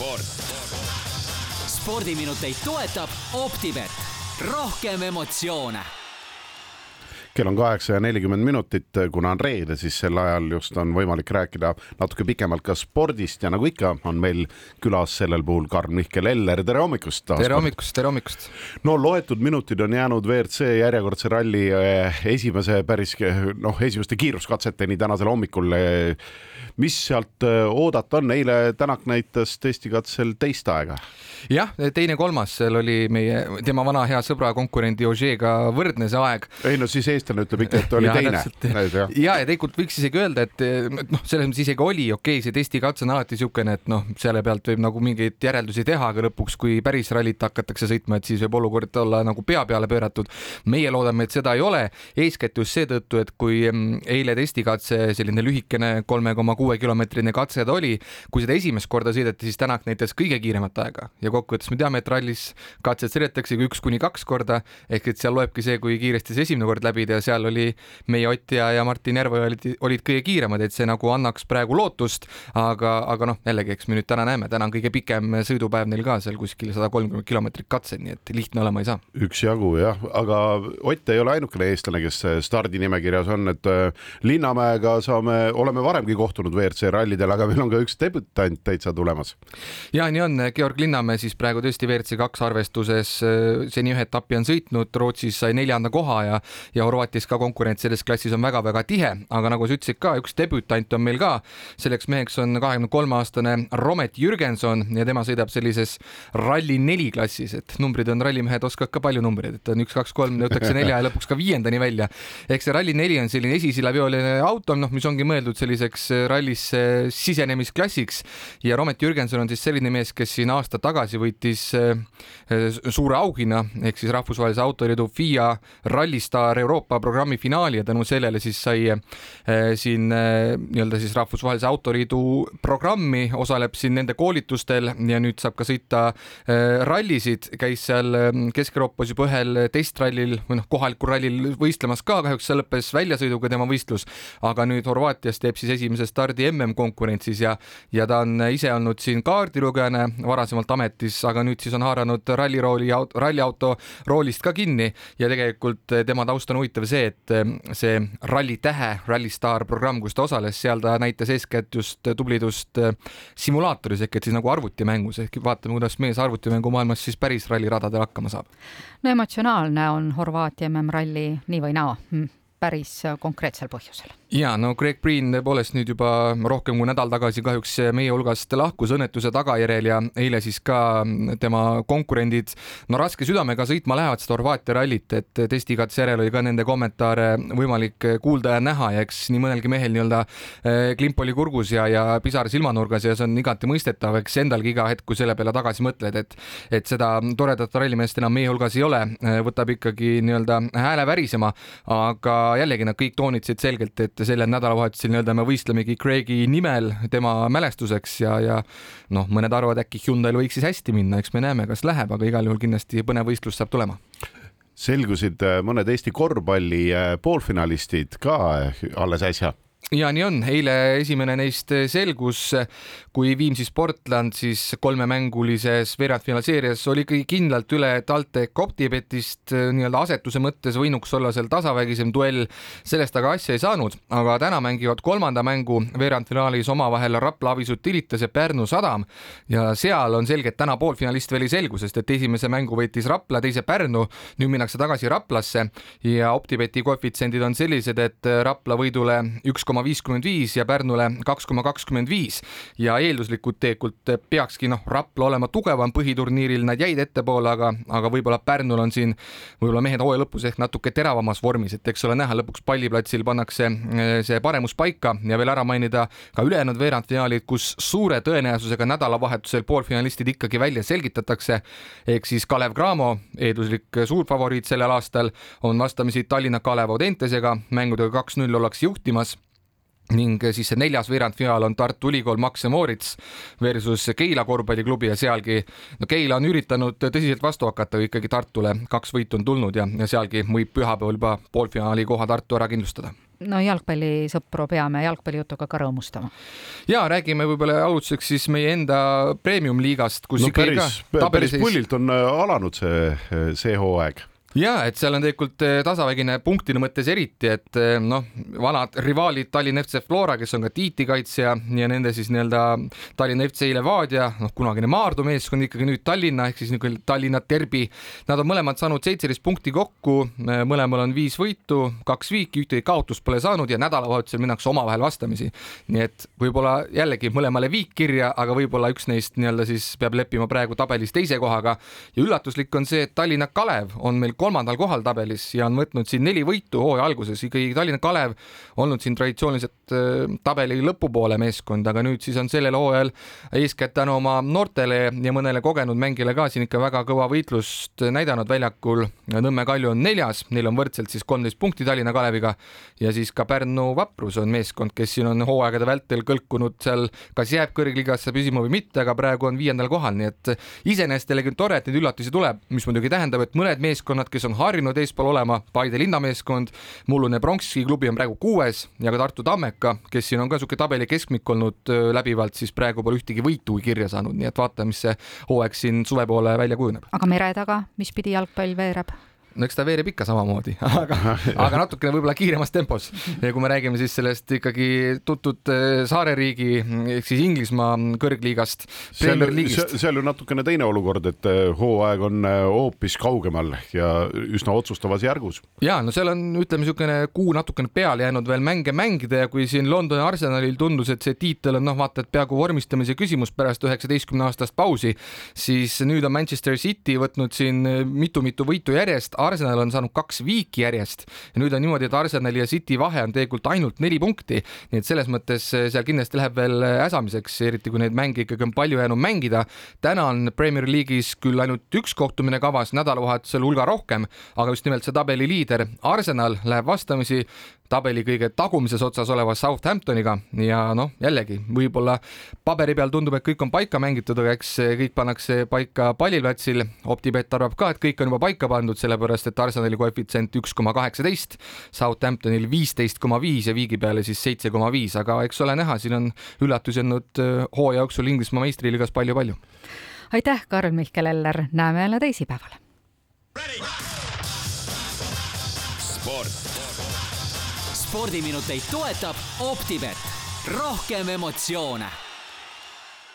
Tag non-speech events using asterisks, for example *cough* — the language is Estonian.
sport. spordiminuteid toetab Optibet, rohkem emotsioone kell on kaheksa ja nelikümmend minutit, kuna on reede, siis sel ajal just on võimalik rääkida natuke pikemalt ka spordist ja nagu ikka, on meil külas sellel puhul Karl-Mihkel Eller, tere hommikust. tere hommikust, tere hommikust. no loetud minutid on jäänud WRC järjekordse ralli eh, esimese päris noh, esimeste kiiruskatseteni tänasel hommikul. Mis sealt eh, oodata on, eile Tänak näitas testikatsel teist aega jah, teine-kolmas, seal oli meie, tema vana hea sõbra konkurendi Ožeega võrdne see aeg. ei no siis eestlane ütleb ikka, et oli ja, teine. ja, ja tegelikult võiks isegi öelda, et noh, selles mõttes isegi oli okei okay,, see testikatse on alati niisugune, et noh, selle pealt võib nagu mingeid järeldusi teha, aga lõpuks, kui päris rallit hakatakse sõitma, et siis võib olukord olla nagu pea peale pööratud. meie loodame, et seda ei ole, eeskätt just seetõttu, et kui mm, eile testikatse, selline lühikene kolme koma kuue kilomeetrine katse ta oli, kui seda esimest korda sõideti, siis Tänak näitas kõige kiiremat aega. ja kokkuvõttes me teame, et rallis katsed sõidetaksegi üks kuni kaks korda ehk et seal loebki see, kui kiiresti see esimene kord läbida ja seal oli meie Ott ja, ja Martin Järveoja olid, olid kõige kiiremad, et see nagu annaks praegu lootust, aga, aga noh, jällegi, eks me nüüd täna näeme, täna on kõige pikem sõidupäev neil ka seal kuskil sada kolmkümmend kilomeetrit katsed, nii et lihtne olema ei saa. üksjagu jah, aga Ott ei ole ainukene eestlane, kes stardinimekirjas on, et äh, Linnamäega saame, oleme varemgi kohtunud WRC rallidel, aga meil on ka üks debütant täitsa tulemas. ja nii on, Georg Linnamäe siis praegu tõesti WRC kaks arvestuses äh, seni ühe etapi on sõitnud, Rootsis sai neljanda koha ja, ja Horvaatias ka konkurents selles klassis on väga-väga tihe, aga nagu sa ütlesid ka, üks debütant on meil ka. selleks meheks on kahekümne kolme aastane Romet Jürgenson ja tema sõidab sellises Rally4 klassis, et numbrid on, rallimehed oskavad ka palju numbreid, et on üks, kaks, kolm, jõutakse nelja ja lõpuks ka viiendani välja. ehk see Rally4 on selline esisillaveoline auto, noh, mis ongi mõeldud selliseks rallisse sisenemisklassiks. Ja Romet Jürgenson on siis selline mees, kes siin aasta tagasi võitis eh, eh, suure auhinna ehk siis rahvusvahelise autoliidu FIA Rallistar Euroopa programmi finaali ja tänu sellele siis sai eh, siin nii-öelda siis rahvusvahelise autoliidu programmi, osaleb siin nende koolitustel ja nüüd saab ka sõita rallisid, käis seal Kesk-Euroopas juba ühel testrallil või noh, kohalikul rallil võistlemas ka, kahjuks see lõppes väljasõiduga tema võistlus, aga nüüd Horvaatias teeb siis esimese stardi MM-konkurentsis ja, ja ta on ise olnud siin kaardilugejana varasemalt ametis aga nüüd siis on haaranud rallirooli, ralliauto roolist ka kinni. Ja tegelikult tema taust on huvitav see, et see Ralli Tähe, Rally Star programm, kus ta osales, seal ta näitas eeskätt just tublidust eh, simulaatoris ehk et siis nagu arvutimängus ehk vaatame, kuidas mees arvutimängu-maailmas siis päris ralliradadel hakkama saab. no emotsionaalne on Horvaatia MM-ralli nii või naa. Hm päris konkreetsel põhjusel. ja no Greg Green tõepoolest nüüd juba rohkem kui nädal tagasi kahjuks meie hulgast lahkus õnnetuse tagajärjel ja eile siis ka tema konkurendid no raske südamega sõitma lähevad seda Horvaatia rallit, et testikatse järel oli ka nende kommentaare võimalik kuulda ja näha ja eks nii mõnelgi mehel nii-öelda klimp oli kurgus ja, ja pisar silmanurgas ja see on igati mõistetav, eks endalgi iga hetk, kui selle peale tagasi mõtled, et et seda toredat rallimeest enam meie hulgas ei ole, võtab ikkagi nii-öelda hääle värisema, aga jällegi nad kõik toonitasid selgelt, et sellel nädalavahetusel nii-öelda me võistlemegi Craigi nimel tema mälestuseks ja, ja noh, mõned arvavad äkki Hyundai'l võiks siis hästi minna, eks me näeme, kas läheb, aga igal juhul kindlasti põnev võistlus saab tulema. Selgusid äh, mõned Eesti korvpalli äh, poolfinalistid ka äh, alles äsja ja nii on, eile esimene neist selgus, kui Viimsi Sportland siis kolmemängulises veerandfinaalseerias oli ikkagi kindlalt üle TalTech Optibetist nii-öelda asetuse mõttes võinuks olla seal tasavägisem duell, sellest aga asja ei saanud, aga täna mängivad kolmanda mängu veerandfinaalis omavahel Rapla Avisut Tilitas ja Pärnu Sadam. Ja seal on selge, et täna poolfinalist veel ei selgu, sest et esimese mängu võitis Rapla, teise Pärnu, nüüd minnakse tagasi Raplasse. Ja Optibeti koefitsiendid on sellised, et Rapla võidule üks koma viiskümmend viis ja Pärnule kaks koma kakskümmend viis. Ja eelduslikult tegelikult peakski noh, Rapla olema tugevam põhiturniiril, nad jäid ettepoole, aga, aga võib-olla Pärnul on siin võib-olla mehed hooaja lõpus ehk natuke teravamas vormis, et eks ole näha, lõpuks palliplatsil pannakse eh, see paremus paika ja veel ära mainida ka ülejäänud veerandfinaalid, kus suure tõenäosusega nädalavahetusel poolfinalistid ikkagi välja selgitatakse. ehk siis Kalev Cramo, eelduslik suurfavoriit sellel aastal, on vastamisi Tallinna Kalev Audentesega, mängudega kaks-null ollakse juhtimas ning siis see neljas veerandfinaal on Tartu Ülikool Max ja Moritz versus Keila korvpalliklubi ja sealgi no Keila on üritanud tõsiselt vastu hakata, ikkagi Tartule kaks võitu on tulnud ja, ja sealgi võib pühapäeval juba poolfinaali koha Tartu ära kindlustada no jalgpallisõpru peame jalgpallijutuga ka rõõmustama. ja räägime võib-olla alustuseks siis meie enda premium-liigast, kus no päris, päris pullilt on äh, alanud see, see hooaeg ja et seal on tegelikult eh, tasavägine punktide mõttes eriti, et eh, noh, vanad rivaalid Tallinna FC Flora, kes on ka tiitlikaitsja ja nende siis nii-öelda Tallinna FC Levadia, noh, kunagine Maardu meeskond ikkagi nüüd Tallinna ehk siis niisugune Tallinna derbi. Nad on mõlemad saanud seitseteist punkti kokku, eh, mõlemal on viis võitu, kaks viiki, ühtegi kaotust pole saanud ja nädalavahetusel minnakse omavahel vastamisi. nii et võib-olla jällegi mõlemale viik kirja, aga võib-olla üks neist nii-öelda siis peab leppima praegu tabelis teise kohaga ja üllatuslik on see, et Tallinna Kalev on meil kolmandal kohal tabelis ja on võtnud siin neli võitu hooaja alguses, ikkagi Tallinna Kalev olnud siin traditsiooniliselt äh, tabeli lõpupoole meeskond, aga nüüd siis on sellel hooajal eeskätt tänu oma noortele ja mõnele kogenud mängijale ka siin ikka väga kõva võitlust näidanud väljakul. Nõmme Kalju on neljas, neil on võrdselt siis kolmteist punkti Tallinna Kaleviga ja siis ka Pärnu Vaprus on meeskond, kes siin on hooaegade vältel kõlkunud seal, kas jääb kõrgliigasse püsima või mitte, aga praegu on viiendal kohal, nii et iseenesest jällegi tore, et neid üllatusi tuleb, mis muidugi tähendab, et mõned meeskonnad, kes on harjunud eespool olema, Paide linnameeskond, mullune Pronksi klubi on praegu kuues ja ka Tartu Tammeka, kes siin on ka niisugune tabeli keskmik olnud läbivalt, siis praegu pole ühtegi võitu kirja saanud, nii et vaatame, mis see hooaeg siin suve poole välja kujuneb. aga mere taga, mis pidi jalgpall veereb? No eks ta veereb ikka samamoodi, *laughs* aga, aga natukene võib-olla kiiremas tempos. ja kui me räägime siis sellest ikkagi tuntud eh, saareriigi ehk siis Inglismaa kõrgliigast. seal, seal ju natukene teine olukord, et eh, hooaeg on eh, hoopis kaugemal ja üsna otsustavas järgus. ja no seal on, ütleme niisugune kuu natukene peale jäänud veel mänge mängida ja kui siin Londoni Arsenalil tundus, et see tiitel on noh, vaata, et peaaegu vormistamise küsimus pärast üheksateistkümne aastast pausi, siis nüüd on Manchester City võtnud siin mitu-mitu võitu järjest Arsenal on saanud kaks viiki järjest. Ja nüüd on niimoodi, et Arsenali ja City vahe on tegelikult ainult neli punkti, nii et selles mõttes eh, seal kindlasti läheb veel eh, äsamiseks, eriti kui neid mänge ikkagi on palju jäänud mängida. täna on Premier League'is küll ainult üks kohtumine kavas, nädalavahetusel hulga rohkem, aga just nimelt see tabeli liider Arsenal läheb vastamisi tabeli kõige tagumises otsas oleva Southamptoniga ja noh, jällegi võib-olla paberi peal tundub, et kõik on paika mängitud, aga eks kõik pannakse paika palliplatsil. Optibet arvab ka, et kõik on juba paika pandud, sellepärast et Arsenali koefitsient üks koma kaheksateist, Southamptonil viisteist koma viis ja viigi peale siis seitse koma viis, aga eks ole näha, siin on üllatusi olnud äh, hooaja jooksul Inglismaa meistriliigas palju-palju. aitäh, Karl-Mihkel Eller, näeme jälle teisipäeval. sport spordiminuteid toetab Optibet, rohkem emotsioone